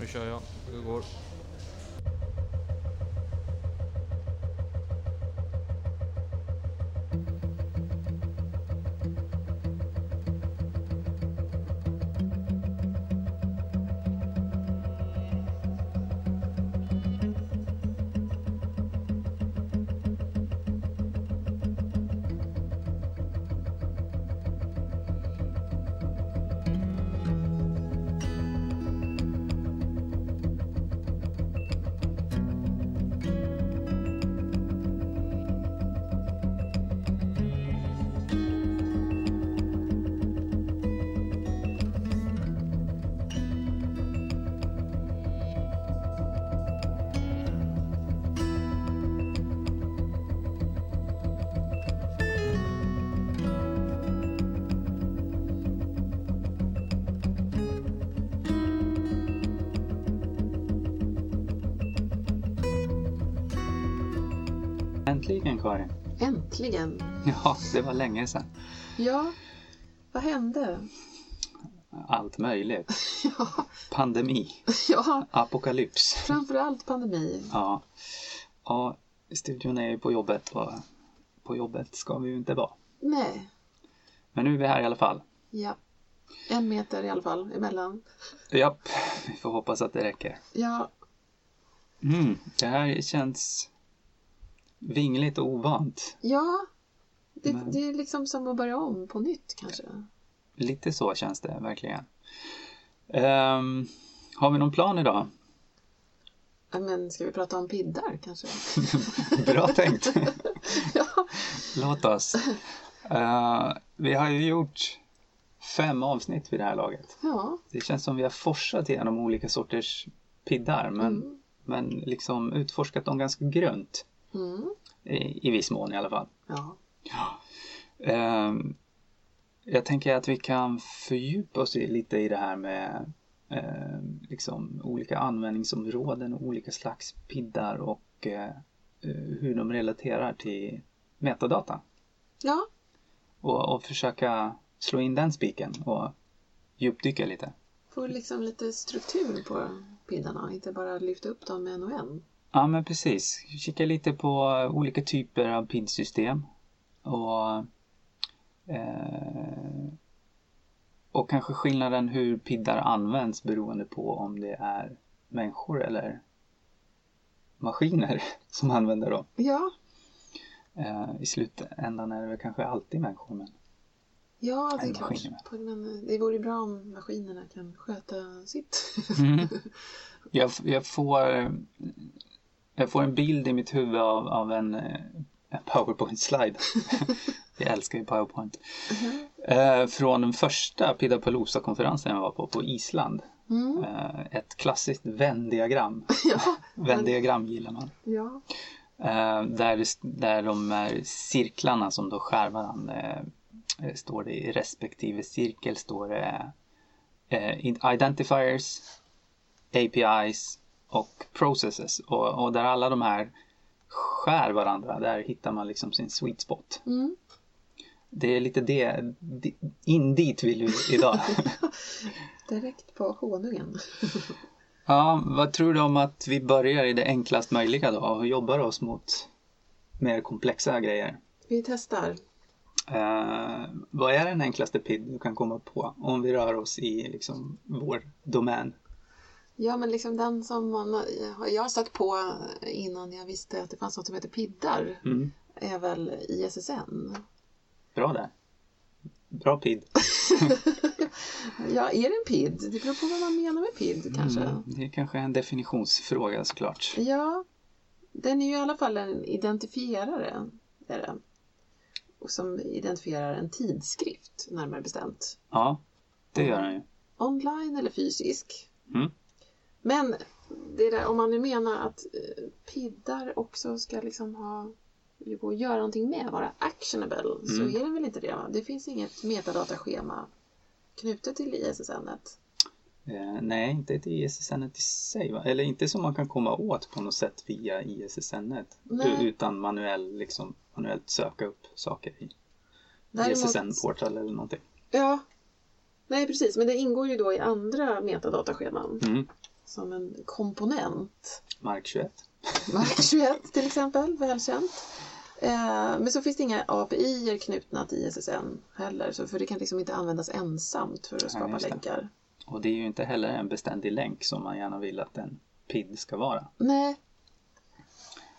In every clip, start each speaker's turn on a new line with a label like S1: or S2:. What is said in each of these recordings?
S1: Nu kör
S2: Äntligen Karin.
S3: Äntligen!
S2: Ja, det var länge sedan.
S3: Ja, vad hände?
S2: Allt möjligt.
S3: Ja,
S2: Pandemi,
S3: ja
S2: apokalyps.
S3: framförallt pandemi.
S2: Ja. ja, studion är ju på jobbet och på jobbet ska vi ju inte vara.
S3: Nej,
S2: Men nu är vi här i alla fall.
S3: ja. En meter i alla fall emellan.
S2: Japp, vi får hoppas att det räcker.
S3: Ja,
S2: Mm, det här känns vingligt och ovant.
S3: ja. Det,
S2: Men-
S3: det är liksom som att börja om på nytt kanske.
S2: Lite så känns det verkligen. Ehm, har vi någon plan idag?
S3: Men ska vi prata om piddar kanske?
S2: Bra tänkt.
S3: Ja,
S2: Låt oss. Eh, vi har ju gjort fem avsnitt vid det här laget.
S3: ja.
S2: Det känns som vi har forsat igenom olika sorters piddar men,
S3: Mm.
S2: men liksom utforskat dem ganska grunt.
S3: Mm.
S2: I, I viss mån i alla fall.
S3: Ja.
S2: Ehm, jag tänker att vi kan fördjupa oss i, lite i det här med ehm, liksom olika användningsområden och olika slags piddar och eh, eh, hur de relaterar till metadata.
S3: Ja,
S2: Och, och försöka slå in den spiken och djupdyka lite.
S3: få liksom lite struktur på piddarna. Inte bara lyfta upp dem en och en.
S2: Ja men precis. Kika lite på olika typer av PID-system. Och, eh, och kanske skillnaden hur piddar används beroende på om det är människor eller maskiner som använder dem.
S3: Ja,
S2: Eh, I slutändan är det väl kanske alltid människor men
S3: ja det är klart. Men det vore bra om maskinerna kan sköta sitt.
S2: Mm. Jag, jag, får, jag får en bild i mitt huvud av, av en, eh, en powerpoint-slide. jag älskar ju powerpoint. Eh, från den första Pidapalooza-konferensen jag var på, på Island.
S3: Mm.
S2: Eh, ett klassiskt Venn-diagram.
S3: Ja,
S2: Venn-diagram gillar man.
S3: ja.
S2: Eh, där, där de här cirklarna som då skär varandra står det i respektive cirkel står det identifiers, APIs och processes och, och där alla de här skär varandra där hittar man liksom sin sweet spot.
S3: Mm.
S2: Det är lite det, in dit vill vi idag.
S3: Direkt på honungen.
S2: ja, vad tror du om att vi börjar i det enklast möjliga då och jobbar oss mot mer komplexa grejer?
S3: Vi testar.
S2: Eh, vad är den enklaste PID du kan komma på om vi rör oss i liksom vår domän?
S3: Ja, men liksom den som man, jag har stött på innan jag visste att det fanns något som heter piddar
S2: Mm.
S3: är väl ISSN.
S2: Bra där. Bra PID.
S3: Ja, är det en PID? Det beror på vad man menar med PID kanske.
S2: Mm, det är kanske en definitionsfråga såklart.
S3: Ja, den är ju i alla fall en identifierare. Är det. Och som identifierar en tidskrift, närmare bestämt.
S2: Ja, det gör den ju.
S3: Online eller fysisk.
S2: Mm.
S3: Men där, om man nu menar att eh, piddar också ska liksom ha går att göra någonting med, vara actionable, så
S2: Mm.
S3: är det väl inte det? Va? Det finns inget metadataschema knutet till ISSN. -et.
S2: Eh, nej, inte till ISSN i sig va? Eller inte som man kan komma åt på något sätt via ISSN utan manuell, liksom, manuellt söka upp saker i ISSN-portal eller någonting.
S3: Ja, nej precis, men det ingår ju då i andra metadatascheman.
S2: Mm.
S3: Som en komponent.
S2: Mark 21.
S3: Mark 21 till exempel, välkänt. Eh, men så finns det inga API knutna till ISSN heller, så för det kan liksom inte användas ensamt för att skapa
S2: just det.
S3: länkar.
S2: Och det är ju inte heller en beständig länk som man gärna vill att en PID ska vara.
S3: Nej.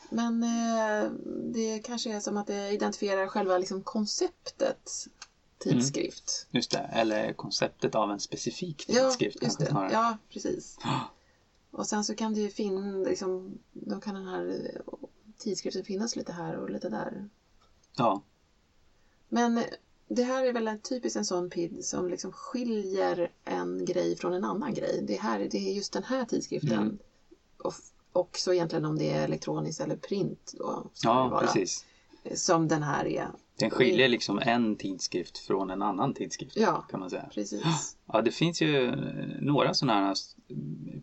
S3: Men eh, det kanske är som att det identifierar själva liksom konceptet tidskrift.
S2: Just det, eller konceptet av en specifik
S3: Ja,
S2: tidskrift
S3: just
S2: kanske
S3: det.
S2: snarare.
S3: Ja, precis. Och sen så kan det ju finnas, liksom, då kan den här tidskriften finnas lite här och lite där.
S2: ja.
S3: Men det här är väl en typiskt en sån PID som liksom skiljer en grej från en annan grej. Det, här, det är just den här tidskriften.
S2: Mm.
S3: Och, så egentligen om det är elektroniskt eller print då.
S2: ja, precis.
S3: Som den här är.
S2: Den skiljer liksom en tidskrift från en annan tidskrift
S3: Ja,
S2: kan man säga.
S3: precis.
S2: Ja, det finns ju eh, några sådana här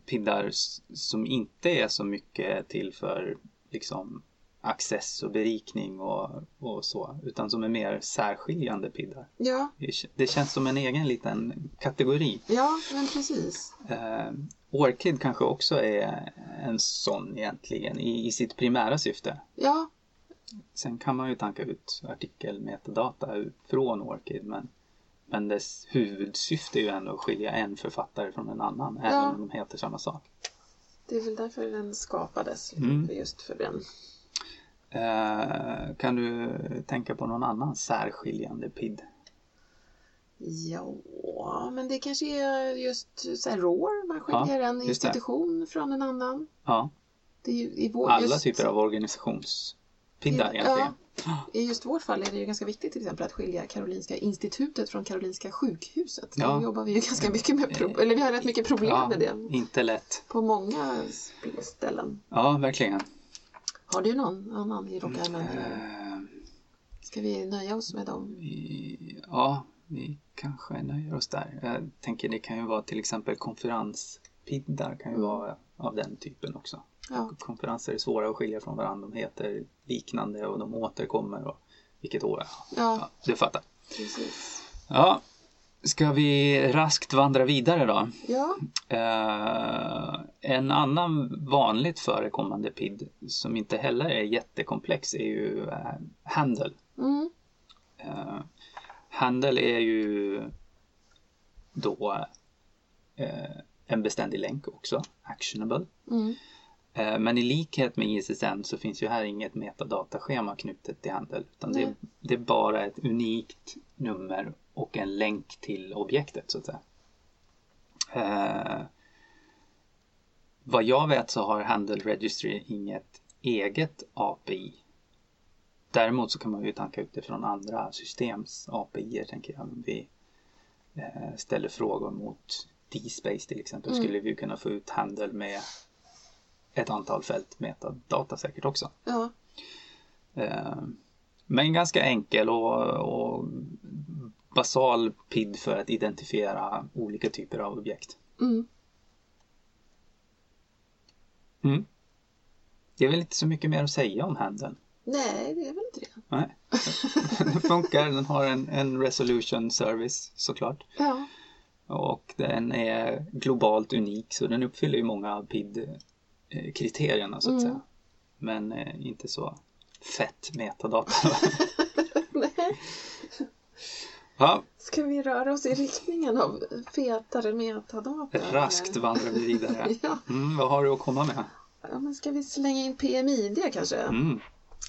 S2: piddar som inte är så mycket till för liksom access och berikning och, och så, utan som är mer särskiljande piddar.
S3: Ja,
S2: Det känns som en egen liten kategori.
S3: ja men precis.
S2: Eh, Orchid kanske också är en sån egentligen i, i sitt primära syfte.
S3: Ja,
S2: Sen kan man ju tanka ut artikelmetadata från Orchid men, men dess huvudsyfte är ju ändå att skilja en författare från en annan även om de heter samma sak.
S3: det är väl därför den skapades.
S2: Mm.
S3: Just för den.
S2: Eh, kan du tänka på någon annan särskiljande PID?
S3: Ja, men det kanske är just så här ROR. Man skiljer en
S2: just det.
S3: institution från en annan.
S2: Ja,
S3: Det är ju, i vår,
S2: alla
S3: just,
S2: typer av organisationspiddar egentligen.
S3: Ja, I just vårt fall är det ju ganska viktigt till exempel att skilja Karolinska institutet från Karolinska sjukhuset.
S2: Ja.
S3: Då jobbar vi ju ganska mycket med pro- eller vi har rätt mycket problem
S2: Ja,
S3: med det
S2: inte lätt.
S3: på många ställen.
S2: Ja, verkligen.
S3: Har du någon annan i rockärmen?
S2: Mm. Eh,
S3: Ska vi nöja oss med dem?
S2: ja, vi kanske nöjer oss där. Jag tänker det kan ju vara till exempel konferenspiddar kan ju
S3: Mm.
S2: vara av den typen också.
S3: Ja,
S2: Konferenser är svåra att skilja från varandra. De heter liknande och de återkommer och vilket år.
S3: ja
S2: Ja, du fattar.
S3: precis.
S2: Ja, ska vi raskt vandra vidare då?
S3: Ja,
S2: Eh, en annan vanligt förekommande PID som inte heller är jättekomplex är ju uh, handle.
S3: mm,
S2: Uh, handle är ju då eh, en beständig länk också, actionable.
S3: mm,
S2: Eh, Men i likhet med ISSN så finns ju här inget metadataschema knutet till handel. Utan det,
S3: Nej.
S2: det är bara ett unikt nummer och en länk till objektet så att säga. Eh, vad jag vet så har Handle Registry inget eget API. Däremot så kan man ju tanka ut det från andra systems API tänker jag. Om vi eh, ställer frågor mot DSpace till exempel
S3: Mm.
S2: skulle vi kunna få ut Handle med ett antal fält metadata säkert också.
S3: ja,
S2: Eh, Men ganska enkel och, och basal PID för att identifiera olika typer av objekt.
S3: mm,
S2: Mm. Det är väl inte så mycket mer att säga om handeln.
S3: nej det är väl inte det.
S2: Nej. Den funkar, den har en, en resolution service såklart.
S3: Ja,
S2: Och den är globalt unik så den uppfyller ju många av PID-kriterierna så att
S3: Mm.
S2: säga. Men eh, inte så fett metadata. ja,
S3: Ska vi röra oss i riktningen av fetare metadata?
S2: raskt vandrar vi vidare.
S3: Ja,
S2: Mm, vad har du att komma med?
S3: ja, men ska vi slänga in PMID kanske?
S2: Mm.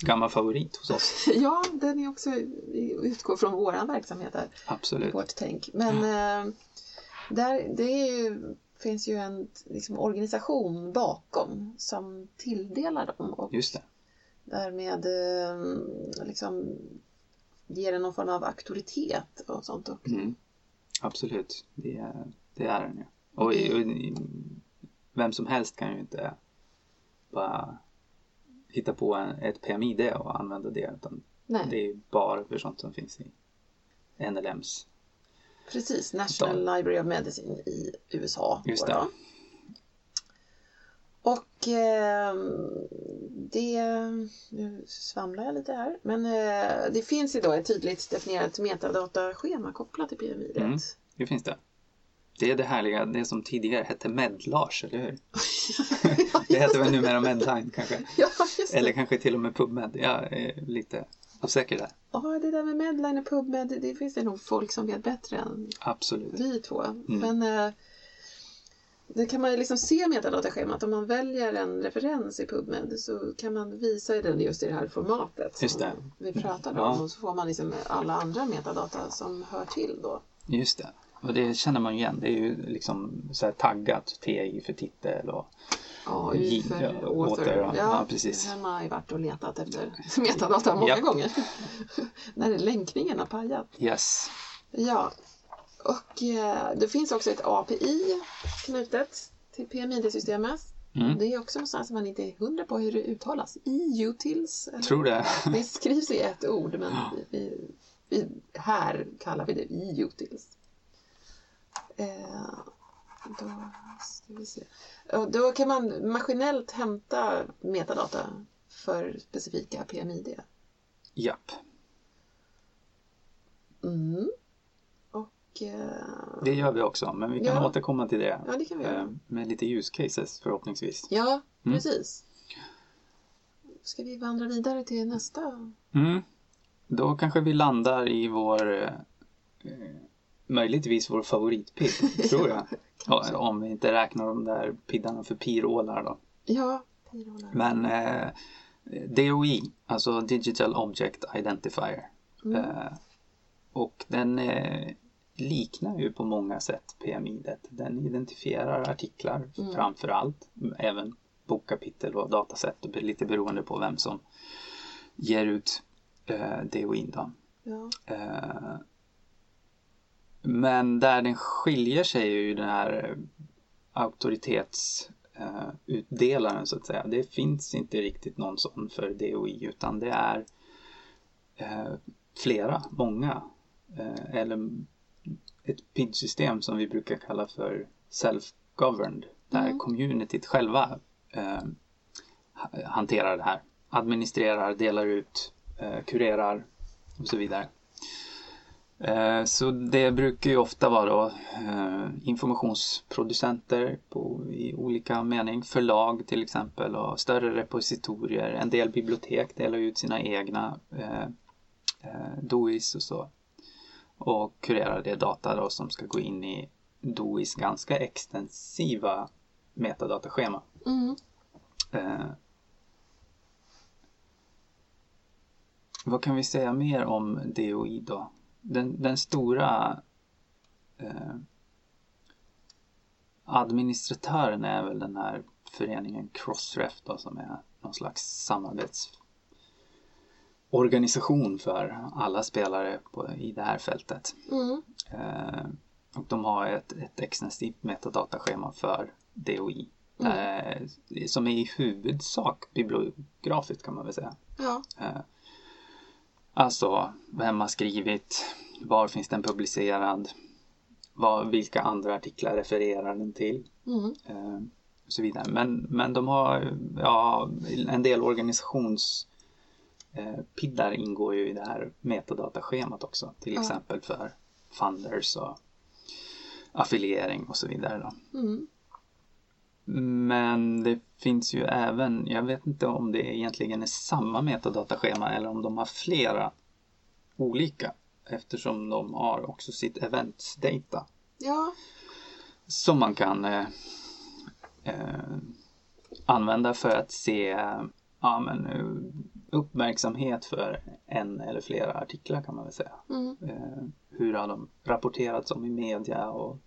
S2: Gammal favorit hos oss.
S3: Ja, den är också, utgår från våran verksamhet här,
S2: Absolut.
S3: vårt tänk. Men eh, där, det är ju, finns ju en liksom, organisation bakom som tilldelar dem och
S2: Just det.
S3: därmed eh, liksom ger den någon form av auktoritet och sånt också.
S2: Mm. Absolut. Det, är- det är den ju. Och, i- och, i- vem som helst kan ju inte bara hitta på en, ett PMID och använda det. Utan
S3: Nej,
S2: det är ju bara för sånt som finns i NLMs.
S3: Precis. National Library of Medicine i USA.
S2: Just
S3: då
S2: det.
S3: då. Och eh, det, nu svamlar jag lite här, men eh, det finns då ett tydligt definierat metadataschema kopplat till PMI.
S2: Mm. Det finns det. Det är det härliga, det som tidigare hette Medlars, eller hur? det heter väl numera Medline kanske?
S3: Ja.
S2: Eller kanske till och med PubMed. Jag är lite osäker där.
S3: Ja, det där med Medline och PubMed, det finns det nog folk som vet bättre än
S2: Absolut.
S3: vi två. Men eh, det kan man ju liksom se i metadataschemat. Om man väljer en referens i PubMed så kan man visa den just i det här formatet som vi pratade
S2: Ja.
S3: om. Och så får man liksom alla andra metadata som hör till då.
S2: Just det. Och det känner man igen. Det är ju liksom så taggat TI för titel och ja,
S3: author,
S2: ja. Ja, precis.
S3: Det har ju varit och letat efter metadata många
S2: Japp.
S3: gånger. När länkningen har pajat.
S2: yes.
S3: Ja, och eh, det finns också ett API knutet till PMID-systemet.
S2: Mm.
S3: Det är också någonstans som man inte är hundra på hur det uttalas. EU-tills. eller?
S2: Tror det.
S3: Det skrivs i ett ord men vi, vi, här kallar vi det EU-tills. Eh, då ska vi se. Och då kan man maskinellt hämta metadata för specifika PMID.
S2: Japp.
S3: Mm. Och eh,
S2: Det gör vi också. Men vi kan
S3: Ja.
S2: återkomma till det.
S3: Ja, det kan vi
S2: eh, Med lite use cases förhoppningsvis.
S3: Ja,
S2: Mm.
S3: precis. Ska vi vandra vidare till nästa?
S2: Mm. Då kanske vi landar i vår eh, möjligtvis vår favoritpidd, tror jag. Ja, Om vi inte räknar de där piddarna för pirålar då.
S3: Ja, pirolar.
S2: Men eh, DOI, alltså Digital Object Identifier.
S3: Mm.
S2: Eh, och den eh, liknar ju på många sätt PMID. Den identifierar artiklar
S3: Mm.
S2: framför allt, även bokkapitel och datasätt, och lite beroende på vem som ger ut eh, DOI. Då.
S3: Ja.
S2: Eh, men där den skiljer sig är ju den här auktoritetsutdelaren utdelaren, så att säga. Det finns inte riktigt någon sån för DOI utan det är eh, flera, många. Eh, eller ett PID-system som vi brukar kalla för self-governed. Där
S3: Mm.
S2: communityt själva eh, ha- hanterar det här. Administrerar, delar ut, kurerar och så vidare. Eh, Så det brukar ju ofta vara då, eh, informationsproducenter på, i olika mening, förlag till exempel och större repositorier. En del bibliotek delar ut sina egna eh, eh, DOIs och så. Och kurerar det data då som ska gå in i DOIs ganska extensiva metadataschema.
S3: Mm.
S2: Eh, vad kan vi säga mer om DOI då? Den, den stora eh, administratören är väl den här föreningen Crossref då, som är någon slags samarbetsorganisation för alla spelare på, i det här fältet.
S3: Mm.
S2: Eh, och de har ett, ett extensivt metadataschema för DOI. Eh, som är i huvudsak bibliografiskt kan man väl säga.
S3: Ja.
S2: Eh, alltså, vem har skrivit? Var finns den publicerad? Vad, vilka andra artiklar refererar den till?
S3: Mm.
S2: Eh, och så vidare. Men, men de har ja, en del organisations eh, piddar ingår ju i det här metadataschemat också. Till
S3: Ja.
S2: exempel för funders och affiliering och så vidare. Då.
S3: Mm.
S2: Men det finns ju även, jag vet inte om det egentligen är samma metadataschema eller om de har flera olika eftersom de har också sitt events data
S3: Ja.
S2: som man kan eh, eh, använda för att se ja, men, eh, uppmärksamhet för en eller flera artiklar kan man väl säga.
S3: Mm.
S2: Eh, hur har de rapporterats om i media och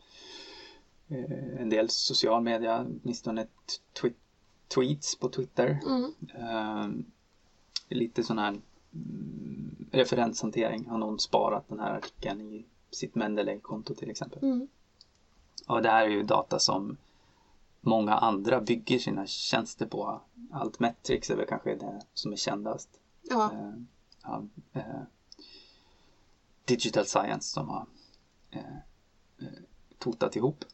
S2: en del social media, åtminstone twi- tweets på Twitter.
S3: Mm.
S2: Eh, lite sån här mm, referenshantering. Har någon sparat den här artikeln i sitt Mendeley-konto till exempel.
S3: Mm.
S2: Och det här är ju data som många andra bygger sina tjänster på. Altmetrics är väl kanske det som är kändast.
S3: Ja.
S2: Eh, ja, eh, Digital Science som har eh, eh, totat ihop.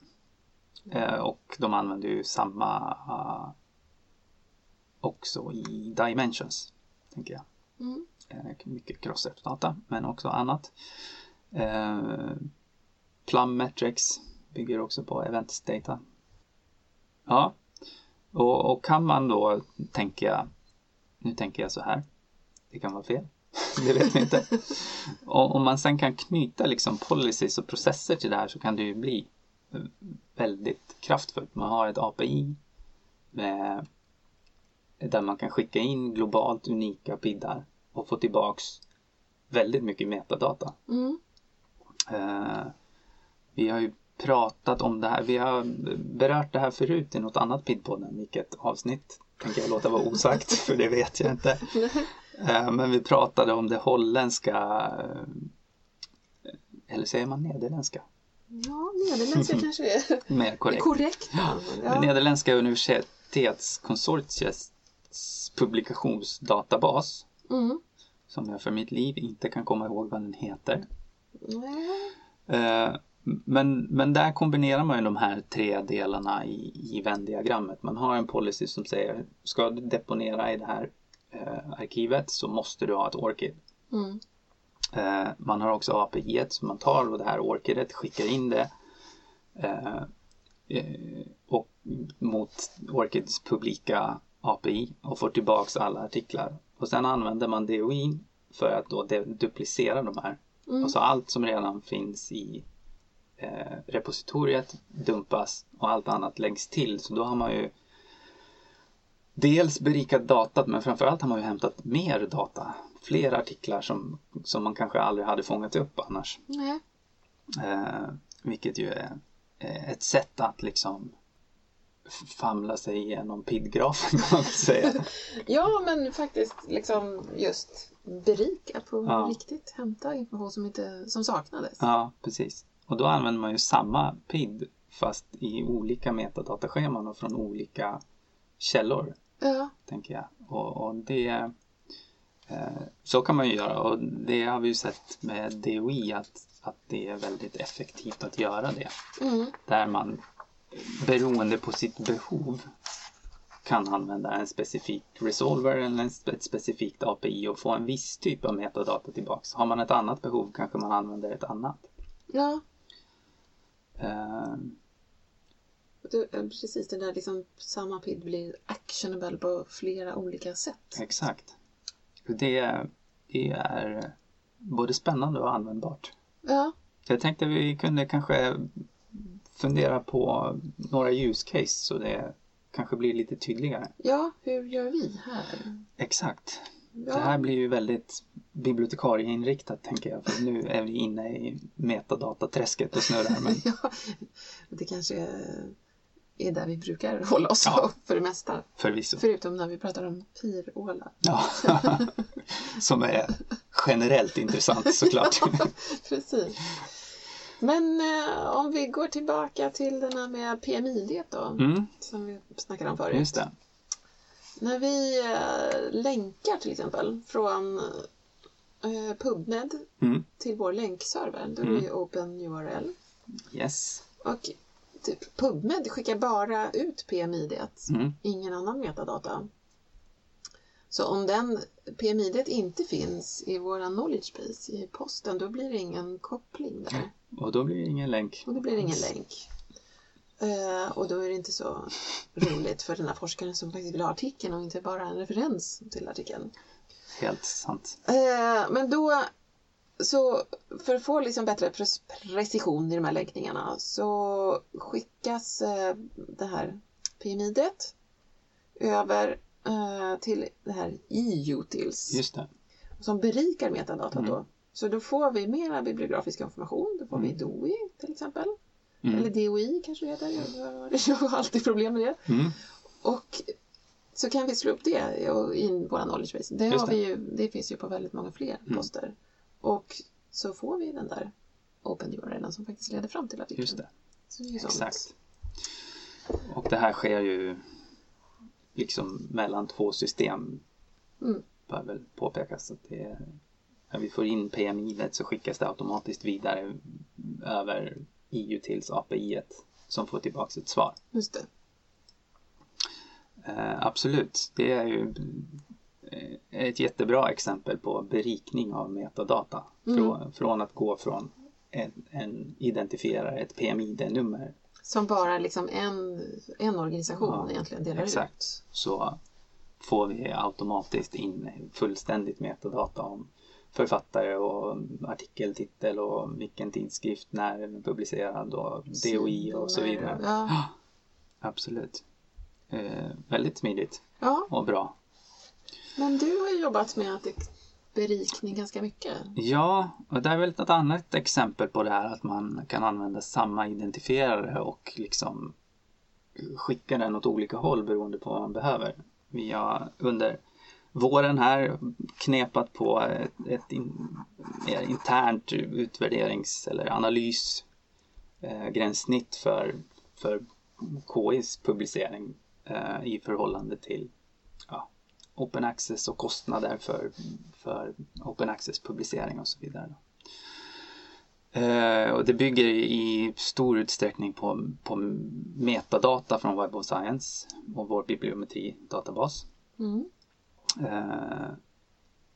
S2: Eh, och de använder ju samma eh, också i Dimensions, tänker jag.
S3: Mm.
S2: Eh, mycket cross-data men också annat. Plum Metrics bygger också på events data. Ja, och, och kan man då tänka, nu tänker jag så här, det kan vara fel, det vet vi inte. Och om man sen kan knyta liksom policies och processer till det här så kan det ju bli väldigt kraftfullt. Man har ett API med, där man kan skicka in globalt unika PIDar och få tillbaks väldigt mycket metadata.
S3: Mm.
S2: Eh, vi har ju pratat om det här, vi har berört det här förut i något annat PID-podden, vilket avsnitt tänker jag låta vara osagt för det vet jag inte. Eh, men vi pratade om det holländska, eh, eller säger man nederländska?
S3: Ja, nederländska kanske är
S2: Mer korrekt.
S3: korrekt.
S2: Det
S3: Ja.
S2: nederländska universitetskonsortiets publikationsdatabas
S3: Mm.
S2: som jag för mitt liv inte kan komma ihåg vad den heter. Eh, Men, men där kombinerar man ju de här tre delarna i, i Venn-diagrammet. Man har en policy som säger ska du deponera i det här eh, arkivet så måste du ha ett ORCID.
S3: Mm.
S2: Eh, man har också API så man tar det här ORCIDet, skickar in det eh, eh, och mot ORCIDs publika API och får tillbaks alla artiklar. Och sen använder man DOI för att då duplicera de här.
S3: Mm.
S2: Alltså allt som redan finns i eh, repositoriet dumpas och allt annat läggs till. Så då har man ju dels berikat datat men framförallt har man ju hämtat mer data. Fler artiklar som, som man kanske aldrig hade fångat upp annars. Eh, vilket ju är eh, ett sätt att liksom famla sig igenom PID-grafen kan man säga.
S3: Ja, men faktiskt liksom just berika på
S2: Ja.
S3: riktigt. Hämta information som, inte, som saknades.
S2: Ja, precis. Och då använder man ju samma PID fast i olika metadatascheman och från olika källor,
S3: Ja.
S2: tänker jag. Och, och det så kan man ju göra och det har vi ju sett med DOI att, att det är väldigt effektivt att göra det.
S3: Mm.
S2: Där man beroende på sitt behov kan använda en specifik resolver eller ett specifikt API och få en viss typ av metadata tillbaks. Har man ett annat behov kanske man använder ett annat.
S3: Ja,
S2: Eh,
S3: det, eh, precis. Det där liksom, samma PID blir actionable på flera olika sätt.
S2: exakt. Det, det är både spännande och användbart.
S3: Ja,
S2: Jag tänkte vi kunde kanske fundera på några use case så det kanske blir lite tydligare.
S3: ja hur gör vi här?
S2: Exakt.
S3: Ja.
S2: Det här blir ju väldigt bibliotekarieinriktat tänker jag. För nu är vi inne i metadataträsket och snurrar. Men
S3: ja, det kanske är, är där vi brukar hålla oss
S2: Ja.
S3: för det mesta.
S2: förvisso.
S3: Förutom när vi pratar om pirålar.
S2: Ja. Som är generellt intressant såklart.
S3: Precis. Men eh, om vi går tillbaka till den här med PMID då,
S2: Mm,
S3: som vi snackade om förut.
S2: just det.
S3: När vi eh, länkar till exempel från eh, PubMed
S2: Mm.
S3: till vår länkserver, då är
S2: Mm.
S3: OpenURL.
S2: Yes.
S3: Och typ, PubMed skickar bara ut PMID,
S2: Mm.
S3: ingen annan metadata. Så om den PMID inte finns i våra knowledge base i posten, då blir det ingen koppling där.
S2: Och då blir det ingen länk.
S3: Och då blir det ingen länk. Eh, och då är det inte så roligt för den här forskaren som faktiskt vill ha artikeln och inte bara en referens till artikeln.
S2: Helt sant.
S3: Eh, men då, så för att få liksom bättre pre- precision i de här länkningarna så skickas eh, det här PMIdet över eh, till det här EUTILS
S2: Just det.
S3: som berikar metadata
S2: Mm.
S3: då. Så då får vi mera bibliografisk information. Då får vi
S2: Mm.
S3: DOI till exempel.
S2: Mm.
S3: Eller DOI kanske det heter. Jag- har alltid problem med det.
S2: Mm.
S3: Och så kan vi slå upp det i- vår knowledge base. Det,
S2: det.
S3: vi ju, det finns ju på väldigt många fler
S2: Mm.
S3: poster. Och så får vi den där open URLen som faktiskt leder fram till artikeln.
S2: Just det.
S3: Det.
S2: Exakt. Och det här sker ju liksom mellan två system.
S3: Mm.
S2: Bör väl påpekas att det är, när vi får in PMI så skickas det automatiskt vidare över EU tills API som får tillbaks ett svar.
S3: Just det.
S2: Eh, absolut, det är ju ett jättebra exempel på berikning av metadata.
S3: Mm.
S2: Från, från att gå från en, en identifierare, ett PMID-nummer.
S3: Som bara liksom en, en organisation
S2: Ja,
S3: egentligen delar
S2: exakt.
S3: ut.
S2: Så får vi automatiskt in fullständigt metadata om författare och artikeltitel och vilken tidskrift, när den är publicerad och DOI och så vidare.
S3: Ja.
S2: Absolut. Eh, väldigt smidigt
S3: ja,
S2: och bra
S3: men du har ju jobbat med att berikning ganska mycket.
S2: Ja, och det är väl ett annat exempel på det här att man kan använda samma identifierare och liksom skicka den åt olika håll beroende på vad man behöver. Vi har under våren här knepat på ett, ett in, mer internt utvärderings eller analysgränssnitt eh, för, för KIs publicering eh, i förhållande till open access och kostnader för, för open access publicering och så vidare. Eh, och det bygger i stor utsträckning på, på metadata från Web of Science och vår bibliometridatabas.
S3: Mm.
S2: Eh,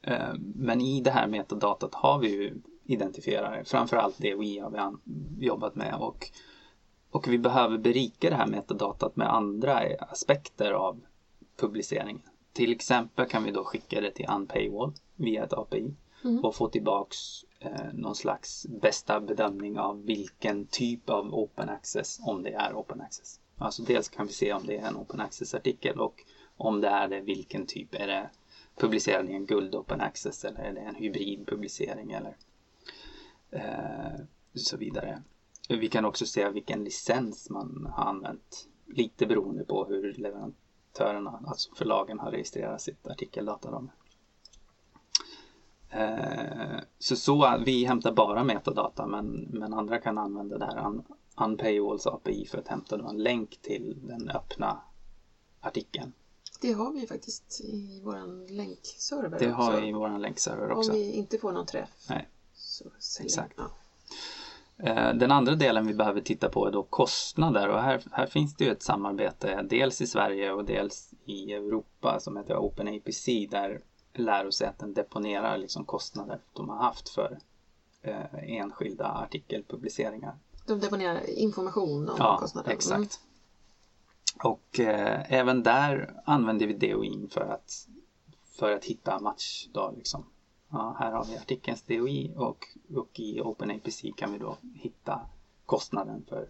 S2: eh, men i det här metadatat har vi ju identifierare, framförallt det vi har vi an- jobbat med och, och vi behöver berika det här metadatat med andra aspekter av publiceringen. Till exempel kan vi då skicka det till Unpaywall via ett API
S3: Mm.
S2: och få tillbaks eh, någon slags bästa bedömning av vilken typ av open access, om det är open access. Alltså dels kan vi se om det är en open access-artikel och om det är det, vilken typ. Är det publicerad i en guld open access eller är det en hybridpublicering eller eh, så vidare. Vi kan också se vilken licens man har använt. Lite beroende på hur leverantörerna, alltså förlagen har registrerat sitt artikeldata. Då. Eh, så, så vi hämtar bara metadata men, men andra kan använda det här un, Unpaywalls API för att hämta då en länk till den öppna artikeln.
S3: Det har vi faktiskt i vår länkserver
S2: Det
S3: också.
S2: har vi i vår länkserver också.
S3: Om vi inte får någon träff.
S2: Nej.
S3: Så
S2: Exakt.
S3: Ja.
S2: Eh, Den andra delen vi behöver titta på är då kostnader och här, här finns det ju ett samarbete dels i Sverige och dels i Europa som heter OpenAPC där lärosäten deponerar liksom kostnader de har haft för eh, enskilda artikelpubliceringar.
S3: De deponerar information om
S2: Ja,
S3: kostnaden.
S2: exakt.
S3: Mm.
S2: Och eh, även där använder vi DOI för att, för att hitta match. Då, liksom. Ja, här har vi artikelns DOI och, och i OpenAPC kan vi då hitta kostnaden för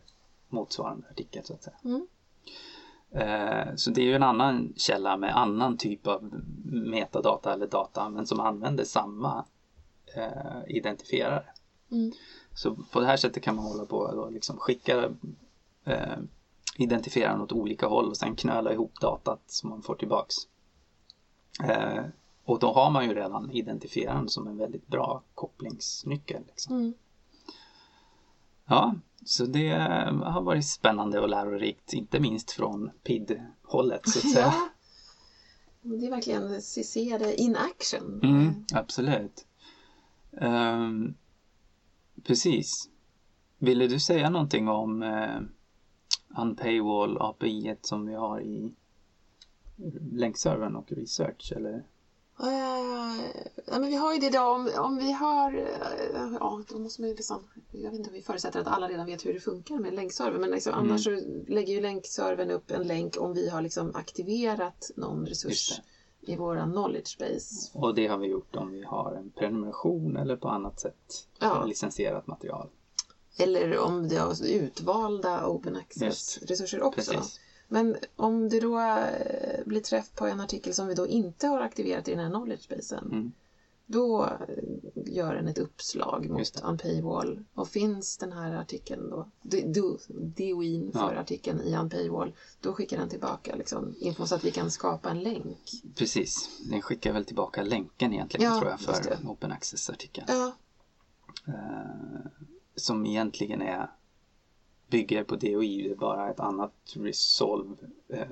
S2: motsvarande artikel så att säga.
S3: Mm.
S2: Eh, så det är ju en annan källa med annan typ av metadata eller data men som använder samma eh, identifierare.
S3: Mm.
S2: Så på det här sättet kan man hålla på och liksom skicka eh, identifieraren åt olika håll och sen knöla ihop datat som man får tillbaks. Och då har man ju redan identifieraren som en väldigt bra kopplingsnyckel. Liksom.
S3: Mm.
S2: Ja, så det har varit spännande och lärorikt, inte minst från PID-hållet så att säga.
S3: Ja. Det är verkligen se se det in action.
S2: Mm, absolut. Ehm, precis. Ville du säga någonting om uh, Unpaywall API som vi har i länkservern och research eller?
S3: Eh, ja, men vi har ju det då om, om vi har, eh, ja då måste man ju nästan, jag vet inte om vi förutsätter att alla redan vet hur det funkar med länkserver men liksom,
S2: Mm.
S3: annars så lägger ju länkservern upp en länk om vi har liksom aktiverat någon resurs i våran knowledge base.
S2: Och det har vi gjort om vi har en prenumeration eller på annat sätt
S3: Ja.
S2: licensierat material.
S3: Eller om det har utvalda open access-resurser också.
S2: Precis.
S3: Men om det då eh, blir träff på en artikel som vi då inte har aktiverat i den här knowledge-basen
S2: Mm.
S3: då eh, gör den ett uppslag mot Unpaywall. Och finns den här artikeln då, do- do- DOIn för
S2: Ja.
S3: artikeln i Unpaywall, då skickar den tillbaka liksom, info så att vi kan skapa en länk.
S2: Precis. Den skickar väl tillbaka länken egentligen
S3: Ja,
S2: tror jag för. Open Access-artikeln.
S3: Ja,
S2: Eh, som egentligen är bygger på DOI, det är bara ett annat resolve eh,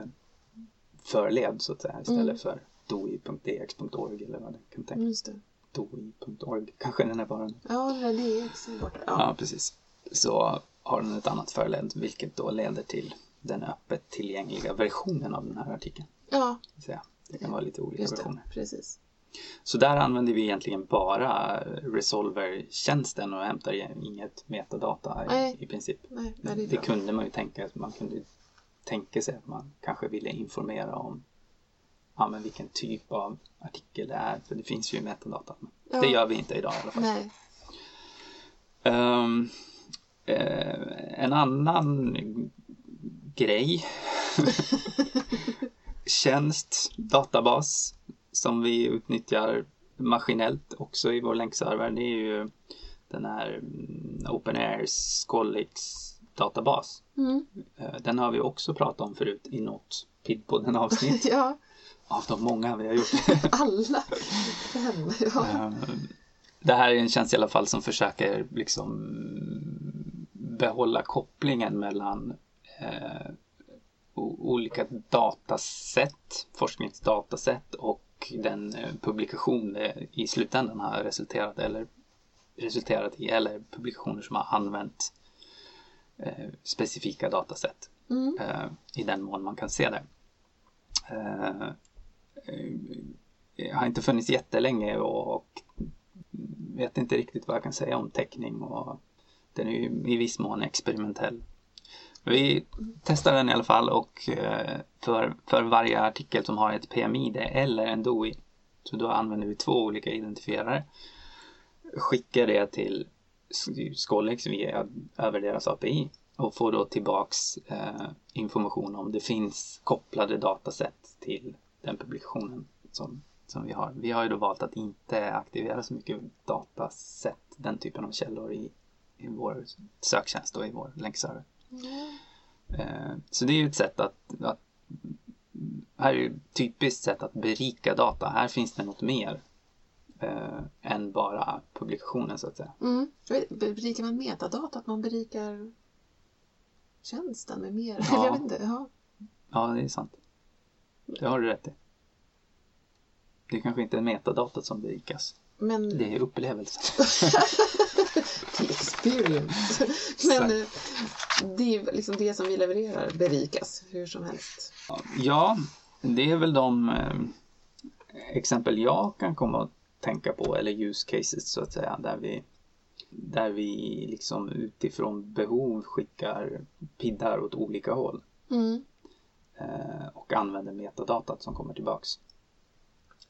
S2: förled så att säga istället
S3: Mm.
S2: för doi.dx.org eller vad det kan tänka.
S3: just det.
S2: doi.org kanske den är bara nu.
S3: Ja, det är borta.
S2: Ja.
S3: Ja.
S2: precis. Så har den ett annat förled vilket då leder till den öppet tillgängliga versionen av den här artikeln.
S3: ja,
S2: Så det kan vara lite olika
S3: just det.
S2: versioner.
S3: Precis.
S2: Så där använder vi egentligen bara Resolver-tjänsten och hämtar inget metadata i, i princip.
S3: Nej, det
S2: Det kunde man ju tänka Man kunde tänka sig att man kanske ville informera om ja, men vilken typ av artikel det är. För det finns ju metadata. Men
S3: Ja.
S2: Det gör vi inte idag i alla fall.
S3: Nej.
S2: Ehm, eh, en annan grej. Tjänst, databas som vi utnyttjar maskinellt också i vår länkserver. Det är ju den här OpenAirs Scollix databas.
S3: Mm.
S2: Eh, Den har vi också pratat om förut i något PID-podden avsnitt
S3: Ja,
S2: av de många vi har gjort.
S3: alla fem. Ja.
S2: Eh, Det här är en tjänst i alla fall som försöker liksom behålla kopplingen mellan eh, olika datasätt, forskningsdatasätt och den eh, publikation det i slutändan har resulterat eller resulterat i eller publikationer som har använt specifika datasätt
S3: Mm.
S2: eh, i den mån man kan se det. Eh, eh, har inte funnits jättelänge och, vet inte riktigt vad jag kan säga om täckning och den är ju i viss mån experimentell. Vi testar den i alla fall och eh, för, för varje artikel som har ett PMID eller en DOI så då använder vi två olika identifierare. Skickar det till Scolex via över deras API och får då tillbaks eh, information om det finns kopplade datasätt till den publikationen som, som vi har. Vi har ju då valt att inte aktivera så mycket datasätt, den typen av källor i, i vår söktjänst och i vår länkserver. Eh, så det är ju ett sätt att, att här är ju ett typiskt sätt att berika data. Här finns det något mer eh, än bara publikationen så att säga.
S3: Mm. Berikar man metadata? Att man berikar tjänsten med mer?
S2: Ja.
S3: Jag vet inte. Ja.
S2: Ja, det är sant. Det har du rätt i. Det är kanske inte är metadatat som berikas.
S3: Men
S2: Det är upplevelsen.
S3: experience. Men eh, det är liksom det som vi levererar berikas hur som helst.
S2: Ja, det är väl de eh, exempel jag kan komma att tänka på eller use cases så att säga där vi där vi liksom utifrån behov skickar piddar åt olika håll
S3: Mm.
S2: eh, och använder metadatat som kommer tillbaks.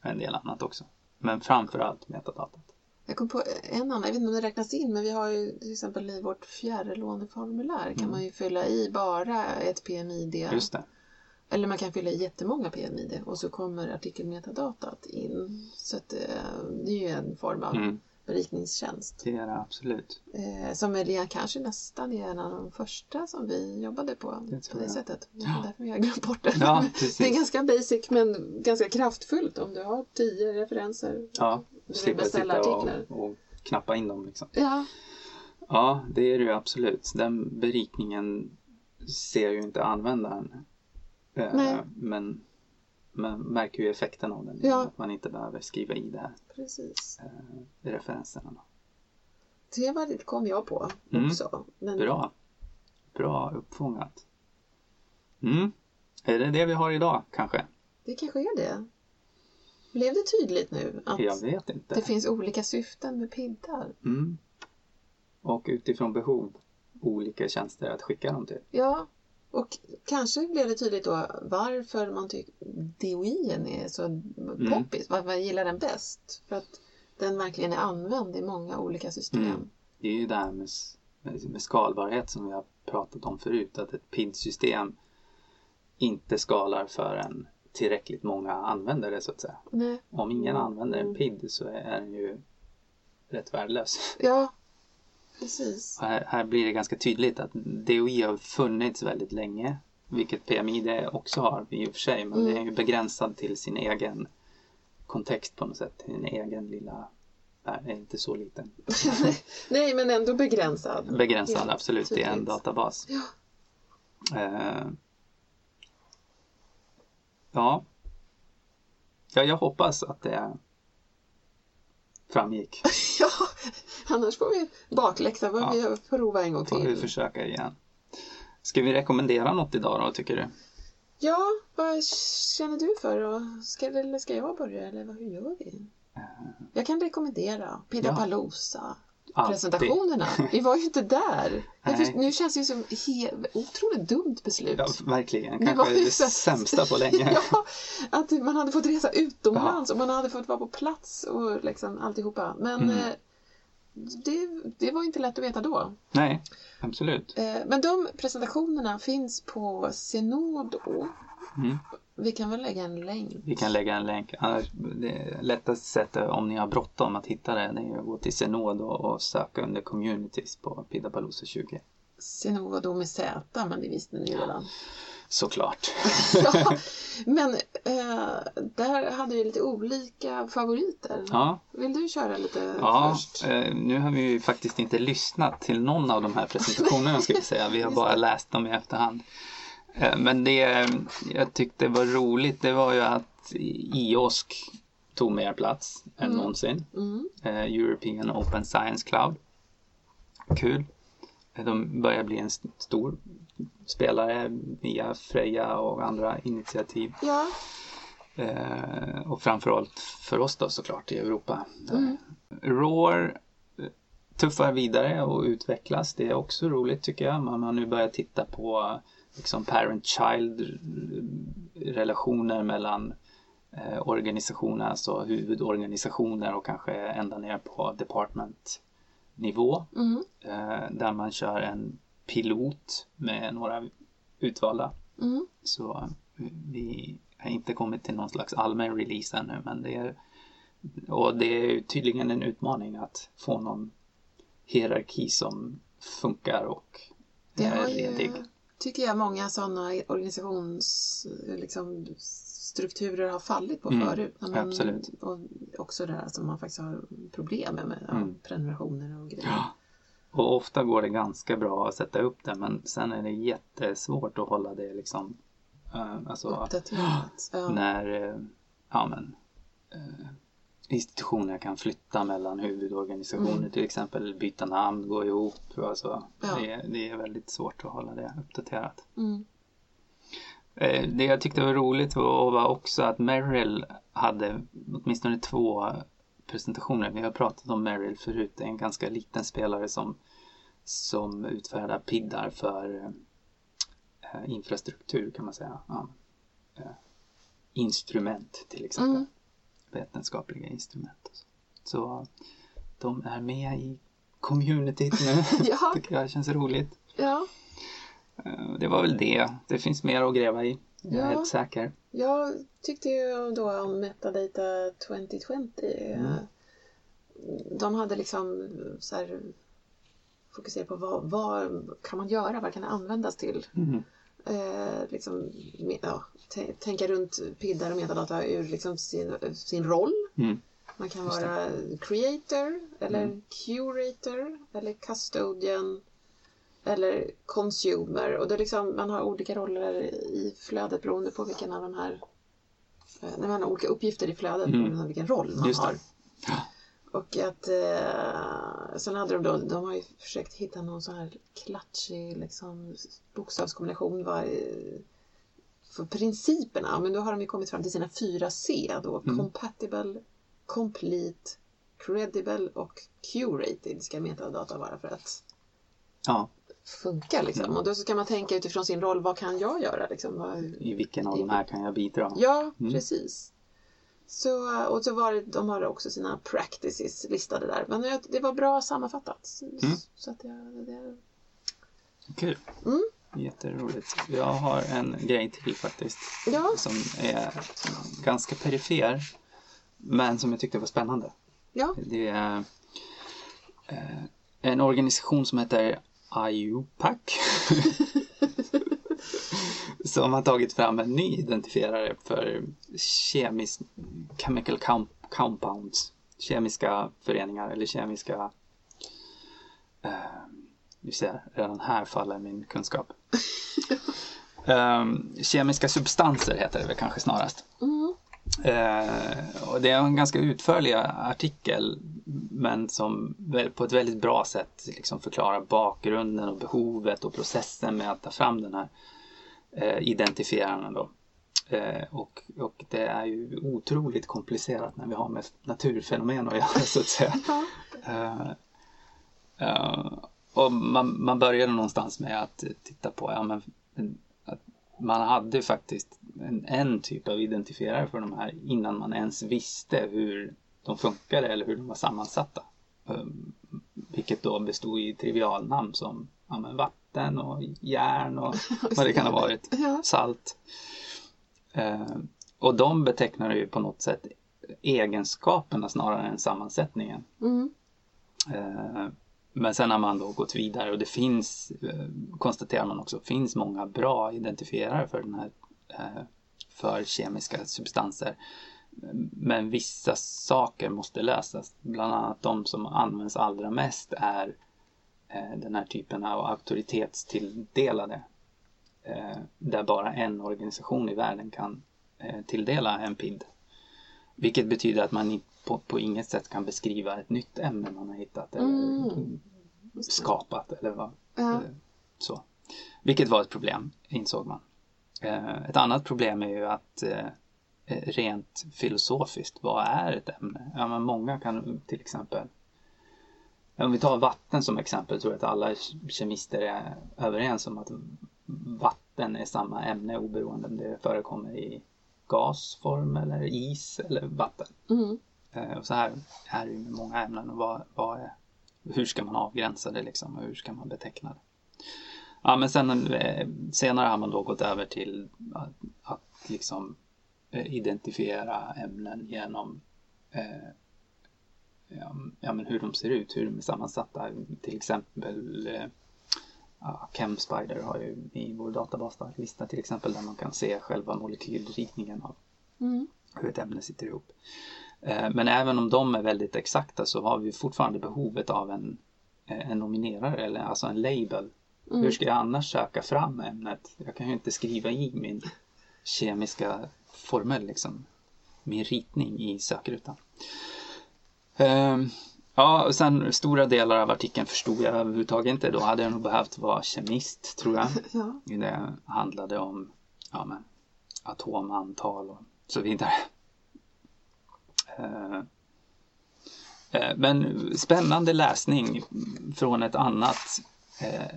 S2: En del annat också. Men framförallt metadatat.
S3: Jag kom på en annan, jag vet inte om det räknas in, men vi har ju till exempel i vårt fjärrlåneformulär kan man ju fylla i bara ett PMID.
S2: Just det.
S3: Eller man kan fylla i jättemånga PMID och så kommer artikelmetadatat in. Så att, eh, det är ju en form av
S2: Mm,
S3: berikningstjänst.
S2: det är det absolut.
S3: Eh, som är- kanske nästan är en av de första som vi jobbade på.
S2: Det
S3: på det
S2: jag.
S3: sättet. Det är därför har glömt bort det.
S2: Ja,
S3: det är ganska basic men ganska kraftfullt om du har tio referenser.
S2: Ja,
S3: Du beställa
S2: sitta och,
S3: artiklar.
S2: och knappa in dem liksom.
S3: Ja,
S2: Ja, det är det ju absolut. Den berikningen ser ju inte användaren.
S3: Nej.
S2: Men man märker ju effekten av den.
S3: Ja.
S2: Att man inte behöver skriva i det här
S3: precis.
S2: eh, referenserna. då.
S3: Det var det kom jag på
S2: Mm.
S3: också. Men
S2: Bra. Bra uppfångat. Mm. Är det det vi har idag kanske?
S3: det kanske är det. Blev det tydligt nu att
S2: Jag vet inte.
S3: det finns olika syften med piddar?
S2: Mm. Och utifrån behov olika tjänster att skicka dem till.
S3: Ja, och kanske blev det tydligt då varför man tycker DOIen är så
S2: Mm.
S3: poppis, varför man gillar den bäst. För att den verkligen är använd i många olika system.
S2: Mm. Det är ju det här med, med, skalbarhet som vi har pratat om förut. Att ett PID-system inte skalar för en tillräckligt många använder det så att säga.
S3: Nej.
S2: Om ingen
S3: Mm.
S2: använder en PID så är den ju rätt värdelös.
S3: Ja, precis.
S2: Här, här blir det ganska tydligt att DOI har funnits väldigt länge. Vilket PMI det också har i och för sig. Men
S3: Mm.
S2: det är ju begränsad till sin egen kontext på något sätt. Sin egen lilla är inte så liten.
S3: Nej, men ändå begränsad.
S2: Begränsad
S3: Helt
S2: absolut. Det är en databas.
S3: Ja.
S2: Eh, ja. Ja, jag hoppas att det framgick.
S3: Ja, annars får vi bakläxa. Får
S2: Ja.
S3: vi prova en gång
S2: Får vi
S3: till.
S2: försöka igen. Ska vi rekommendera något idag då, tycker du?
S3: Ja, vad känner du för? Och ska, eller ska jag börja eller vad, hur gör vi? Jag kan rekommendera Pidapalooza.
S2: Alltid.
S3: Presentationerna. Vi var ju inte där. Men
S2: Nej.
S3: för- Nu känns det ju som he- otroligt dumt beslut.
S2: Ja, verkligen.
S3: Det
S2: Kanske
S3: var ju
S2: det sämsta på länge.
S3: ja, att man hade fått resa utomlands och man hade fått vara på plats och liksom alltihopa. Men
S2: Mm.
S3: eh, det, det var inte lätt att veta då.
S2: Nej, absolut.
S3: Eh, Men de presentationerna finns på Zenodo.
S2: Mm.
S3: Vi kan väl lägga en länk?
S2: Vi kan lägga en länk. Annars, det lättaste sättet om ni har bråttom att hitta det, det är att gå till Zenod och, och söka under communities på Pidapalooza 20.
S3: Zenodo med Z, men det visste ni redan.
S2: Såklart.
S3: ja, men eh, där hade vi lite olika favoriter.
S2: Ja,
S3: Vill du köra lite
S2: ja
S3: först?
S2: eh, nu har vi ju faktiskt inte lyssnat till någon av de här presentationerna ska vi säga. Vi har bara läst dem i efterhand. Eh, Men det jag tyckte var roligt det var ju att IOSK tog mer plats än
S3: Mm.
S2: någonsin.
S3: Mm.
S2: eh, European Open Science Cloud. Kul. Eh, De börjar bli en st- stor spelare via Freja och andra initiativ.
S3: Ja,
S2: Eh, och framförallt för oss då såklart i Europa.
S3: Mm.
S2: ROAR tuffar vidare och utvecklas. Det är också roligt tycker jag. Man har nu börjat titta på liksom parent-child relationer mellan eh, organisationer, alltså huvudorganisationer och kanske ända ner på departmentnivå.
S3: mm.
S2: Eh, där man kör en pilot med några utvalda.
S3: Mm.
S2: Så eh, vi har inte kommit till någon slags allmän release ännu men det är och det är tydligen en utmaning att få någon hierarki som funkar och
S3: det
S2: är
S3: har ju,
S2: redig.
S3: tycker jag, många sådana organisationsstrukturer liksom, strukturer har fallit på
S2: Mm,
S3: förut. Man,
S2: absolut.
S3: Och också det här som man faktiskt har problem med, med
S2: Mm.
S3: prenumerationer och grejer.
S2: Ja. Och ofta går det ganska bra att sätta upp det men sen är det jättesvårt att hålla det liksom eh, alltså
S3: Uppdaterat. Ja.
S2: när eh, ja, men, eh, institutioner kan flytta mellan huvudorganisationer
S3: Mm.
S2: till exempel byta namn, gå ihop. Alltså,
S3: Ja.
S2: det, det är väldigt svårt att hålla det uppdaterat.
S3: Mm.
S2: Eh, det jag tyckte var roligt var, också att Merrill hade åtminstone två presentationer. Vi har pratat om Merrill förut. Det är en ganska liten spelare som, som utfärdar piddar för eh, infrastruktur kan man säga. Ja. Eh, instrument till exempel.
S3: Mm.
S2: Vetenskapliga instrument. och Så. så de är med i communityt nu.
S3: Ja.
S2: tycker jag känns roligt.
S3: ja,
S2: Eh, Det var väl det. Det finns mer att gräva i. Jag är
S3: Ja.
S2: helt säker.
S3: jag tyckte ju då om Metadata 2020.
S2: Mm.
S3: eh, De hade liksom så här fokuserat på vad, vad kan man göra, vad kan det användas till?
S2: Mm.
S3: Eh, liksom, ja, tänka runt piddar och metadata ur liksom sin, sin roll.
S2: Mm.
S3: Man kan
S2: det.
S3: vara creator eller
S2: Mm.
S3: curator eller custodian eller consumer. Och det är liksom, man har olika roller i flödet beroende på vilken av de här eh, när man har olika uppgifter i flödet
S2: Mm.
S3: beroende på vilken roll man
S2: Just det.
S3: har.
S2: Ja.
S3: Och att eh, sen hade de då, de har ju försökt hitta någon sån här klatschig liksom, bokstavskombination vad, eh, för principerna. Men då har de ju kommit fram till sina fyra C då.
S2: Mm.
S3: Compatible, complete, credible och curated ska metadata vara för att
S2: Ja,
S3: funka liksom.
S2: Mm.
S3: Och då ska man tänka utifrån sin roll, vad kan jag göra liksom? Vad,
S2: i vilken av de här kan jag bidra?
S3: Ja,
S2: Mm.
S3: precis. Så, och så var det, de har också sina practices listade där. Men det- det var bra sammanfattat.
S2: Mm.
S3: Så att jag, det,
S2: Kul.
S3: Mm.
S2: Jätteroligt. Jag har en grej till faktiskt.
S3: Ja.
S2: Som är ganska perifer. Men som jag tyckte var spännande.
S3: ja,
S2: Det är eh, en organisation som heter IUPAC. som har tagit fram en ny identifierare för kemisk, chemical com- compounds. Kemiska föreningar eller kemiska eh, du ser, redan här faller min kunskap. Ehm, kemiska substanser heter det väl kanske snarast.
S3: mm,
S2: Eh, och det är en ganska utförlig artikel men som på ett väldigt bra sätt liksom förklarar bakgrunden och behovet och processen med att ta fram den här eh, identifierarna då. Eh, och, och det är ju otroligt komplicerat när vi har med naturfenomen att göra så att säga. Eh, eh, och man, man började någonstans med att titta på, ja men att man hade faktiskt en, en typ av identifierare för de här innan man ens visste hur de funkade eller hur de var sammansatta. Eh, vilket då bestod i trivialnamn som ja, men vatten och järn och vad det kan ha varit. Salt. Eh, och de betecknar ju på något sätt egenskaperna snarare än sammansättningen.
S3: Mm.
S2: Eh, men sen har man då gått vidare och det finns, eh, konstaterar man också, finns många bra identifierare för den här eh, för kemiska substanser. Men vissa saker måste lösas. Bland annat de som används allra mest är den här typen av auktoritetstilldelade. Eh, där bara en organisation i världen kan eh, tilldela en PID. Vilket betyder att man på, på inget sätt kan beskriva ett nytt ämne man har hittat eller
S3: Mm.
S2: skapat eller vad,
S3: Ja.
S2: eh, så. Vilket var ett problem, insåg man. Eh, Ett annat problem är ju att eh, eh, rent filosofiskt, vad är ett ämne? Ja, men många kan till exempel om vi tar vatten som exempel tror jag att alla kemister är överens om att vatten är samma ämne oberoende om det förekommer i gasform eller is eller vatten.
S3: Mm.
S2: Eh, Och så här är det ju med många ämnen. Och vad, vad är, hur ska man avgränsa det liksom och hur ska man beteckna det? Ja, men sen eh, senare har man då gått över till att, att liksom eh, identifiera ämnen genom eh, ja, men hur de ser ut, hur de är sammansatta. Till exempel eh, ja, ChemSpider har ju i vår databas där, lista till exempel där man kan se själva molekylritningen av
S3: Mm.
S2: hur ett ämne sitter ihop. Eh, Men även om de är väldigt exakta så har vi fortfarande behovet av en, eh, en nominerare eller alltså en label.
S3: Mm.
S2: Hur ska jag annars söka fram ämnet? Jag kan ju inte skriva i min kemiska formel liksom. Min ritning i sökrutan. Ehm, Ja, och sen stora delar av artikeln förstod jag överhuvudtaget inte. Då hade jag nog behövt vara kemist tror jag.
S3: Ja.
S2: Det handlade om ja, men, atomantal och så vidare. Eh, eh, Men spännande läsning från ett annat eh,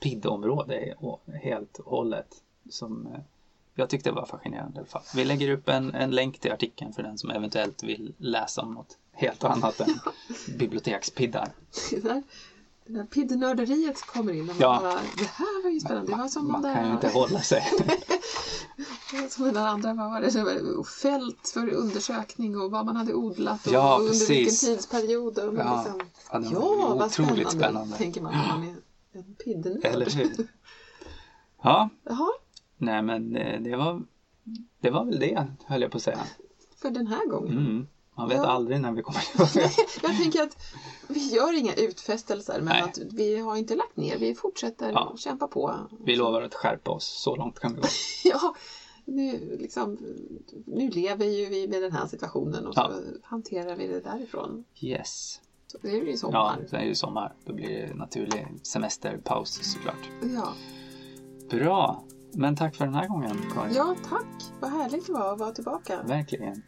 S2: PID-område helt och hållet som eh, jag tyckte var fascinerande i alla fall. Vi lägger upp en, en länk till artikeln för den som eventuellt vill läsa om något helt annat än bibliotekspiddar.
S3: Det där, det där piddnörderiet kommer in och man
S2: Ja.
S3: bara, det här var ju spännande. Det var som
S2: Man
S3: den
S2: kan ju inte hålla sig.
S3: som den andra, vad var det, fält för undersökning och vad man hade odlat och,
S2: Ja,
S3: och under vilken
S2: precis.
S3: tidsperiod. Och man
S2: Ja.
S3: liksom,
S2: Ja, det
S3: ja, vad spännande,
S2: spännande.
S3: tänker man när man är en piddnörd.
S2: Eller hur? Ja,
S3: Jaha,
S2: nej men eh, det var, det var väl det, höll jag på att säga.
S3: för den här gången.
S2: Mm. Man vet
S3: Ja.
S2: aldrig när vi kommer tillbaka.
S3: Jag tänker att vi gör inga utfästelser men
S2: Nej.
S3: att vi har inte lagt ner. Vi fortsätter
S2: Ja.
S3: kämpa på.
S2: Vi lovar att skärpa oss, så långt kan vi gå.
S3: Ja, nu, liksom, nu lever ju vi med den här situationen och så
S2: Ja.
S3: hanterar vi det därifrån.
S2: Yes.
S3: Så det är ju
S2: Ja,
S3: sommar.
S2: är det ju sommar. Då blir det naturlig semesterpaus såklart.
S3: Ja.
S2: Bra! Men tack för den här gången, Karin.
S3: ja, tack. Vad härligt det var att vara tillbaka.
S2: Verkligen.